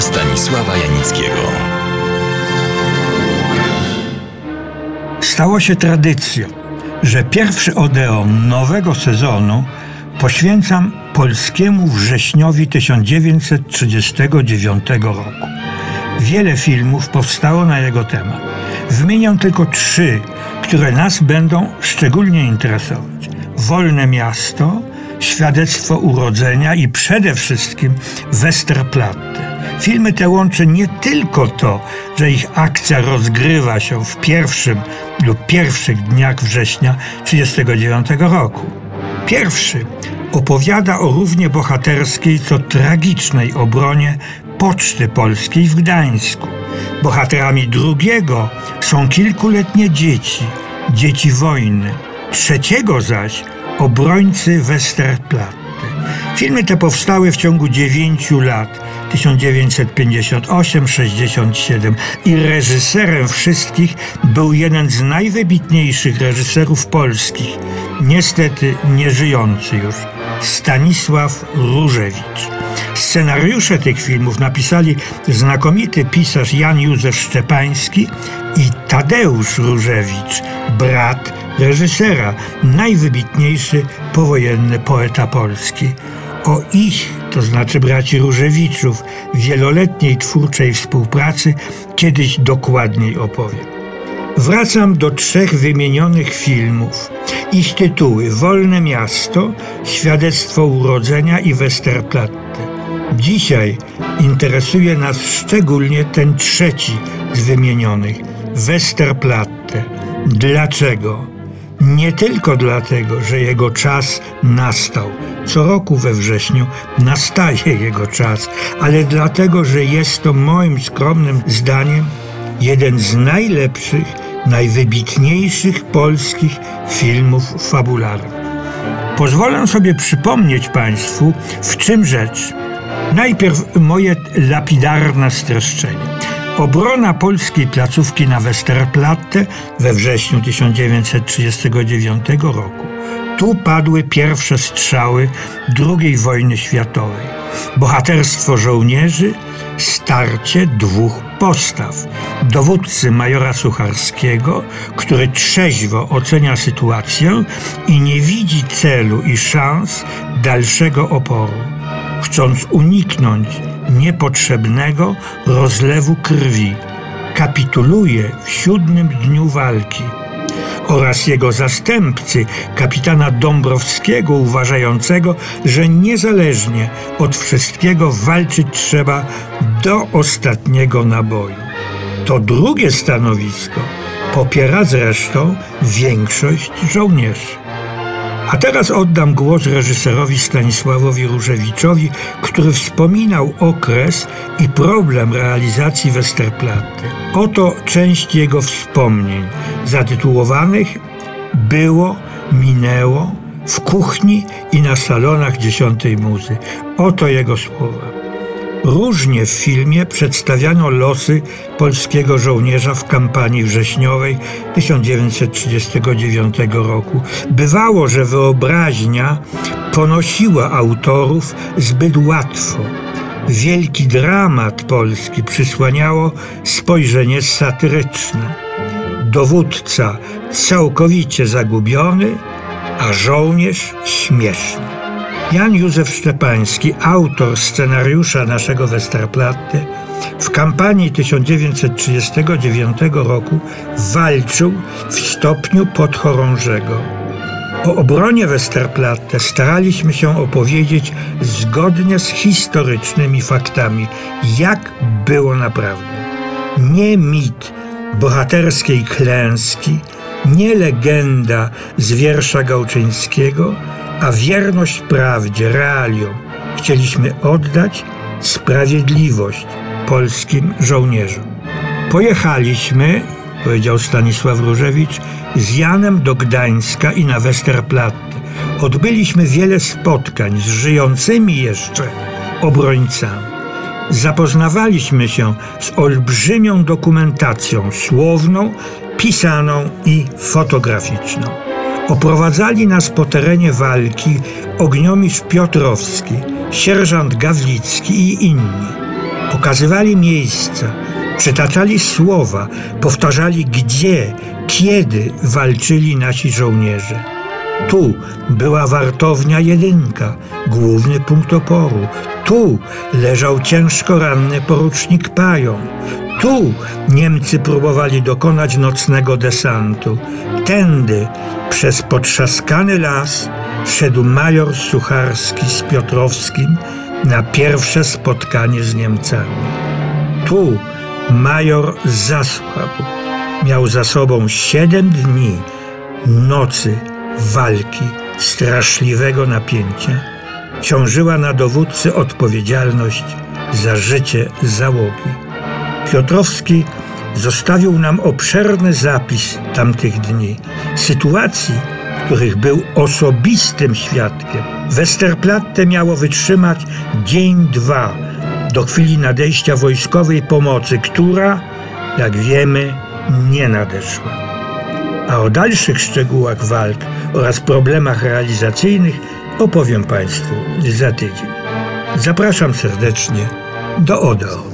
Stanisława Janickiego. Stało się tradycją, że pierwszy Odeon nowego sezonu poświęcam polskiemu wrześniowi 1939 roku. Wiele filmów powstało na jego temat. Wymieniam tylko trzy, które nas będą szczególnie interesować. Wolne miasto, świadectwo urodzenia i przede wszystkim Westerplatte. Filmy te łączy nie tylko to, że ich akcja rozgrywa się w pierwszym lub pierwszych dniach września 1939 roku. Pierwszy opowiada o równie bohaterskiej, co tragicznej obronie Poczty Polskiej w Gdańsku. Bohaterami drugiego są kilkuletnie dzieci, dzieci wojny. Trzeciego zaś obrońcy Westerplatte. Filmy te powstały w ciągu dziewięciu lat. 1958-67 i reżyserem wszystkich był jeden z najwybitniejszych reżyserów polskich, niestety nieżyjący już, Stanisław Różewicz. Scenariusze tych filmów napisali znakomity pisarz Jan Józef Szczepański i Tadeusz Różewicz, brat reżysera, najwybitniejszy powojenny poeta polski. O ich, to znaczy braci Różewiczów, wieloletniej twórczej współpracy kiedyś dokładniej opowiem. Wracam do trzech wymienionych filmów. Ich tytuły Wolne Miasto, Świadectwo Urodzenia i Westerplatte. Dzisiaj interesuje nas szczególnie ten trzeci z wymienionych, Westerplatte. Dlaczego? Nie tylko dlatego, że jego czas nastał. Co roku we wrześniu nastaje jego czas, ale dlatego, że jest to moim skromnym zdaniem jeden z najlepszych, najwybitniejszych polskich filmów fabularnych. Pozwolę sobie przypomnieć Państwu, w czym rzecz. Najpierw moje lapidarne streszczenie. Obrona polskiej placówki na Westerplatte we wrześniu 1939 roku. Tu padły pierwsze strzały II wojny światowej. Bohaterstwo żołnierzy, starcie dwóch postaw. Dowódcy majora Sucharskiego, który trzeźwo ocenia sytuację i nie widzi celu i szans dalszego oporu, chcąc uniknąć niepotrzebnego rozlewu krwi. Kapituluje w siódmym dniu walki oraz jego zastępcy, kapitana Dąbrowskiego, uważającego, że niezależnie od wszystkiego walczyć trzeba do ostatniego naboju. To drugie stanowisko popiera zresztą większość żołnierzy. A teraz oddam głos reżyserowi Stanisławowi Różewiczowi, który wspominał okres i problem realizacji Westerplatte. Oto część jego wspomnień, zatytułowanych Było, minęło, w kuchni i na salonach dziesiątej muzy. Oto jego słowa. Różnie w filmie przedstawiano losy polskiego żołnierza w kampanii wrześniowej 1939 roku. Bywało, że wyobraźnia ponosiła autorów zbyt łatwo. Wielki dramat polski przysłaniało spojrzenie satyryczne. Dowódca całkowicie zagubiony, a żołnierz śmieszny. Jan Józef Szczepański, autor scenariusza naszego Westerplatte, w kampanii 1939 roku walczył w stopniu podchorążego. O obronie Westerplatte staraliśmy się opowiedzieć zgodnie z historycznymi faktami, jak było naprawdę. Nie mit bohaterskiej klęski, nie legenda z wiersza Gałczyńskiego, a wierność prawdzie, realiom chcieliśmy oddać sprawiedliwość polskim żołnierzom. Pojechaliśmy, powiedział Stanisław Różewicz, z Janem do Gdańska i na Westerplatte. Odbyliśmy wiele spotkań z żyjącymi jeszcze obrońcami. Zapoznawaliśmy się z olbrzymią dokumentacją słowną, pisaną i fotograficzną. Oprowadzali nas po terenie walki ogniomistrz Piotrowski, sierżant Gawlicki i inni. Pokazywali miejsca, przytaczali słowa, powtarzali gdzie, kiedy walczyli nasi żołnierze. Tu była wartownia jedynka, główny punkt oporu. Tu leżał ciężko ranny porucznik Pajon. Tu Niemcy próbowali dokonać nocnego desantu. Tędy, przez potrzaskany las, szedł major Sucharski z Piotrowskim na pierwsze spotkanie z Niemcami. Tu major zasłabł. Miał za sobą siedem dni, nocy, walki, straszliwego napięcia. Ciążyła na dowódcy odpowiedzialność za życie załogi. Piotrowski zostawił nam obszerny zapis tamtych dni, sytuacji, których był osobistym świadkiem. Westerplatte miało wytrzymać dzień, dwa do chwili nadejścia wojskowej pomocy, która, jak wiemy, nie nadeszła. A o dalszych szczegółach walk oraz problemach realizacyjnych opowiem Państwu za tydzień. Zapraszam serdecznie do Odo.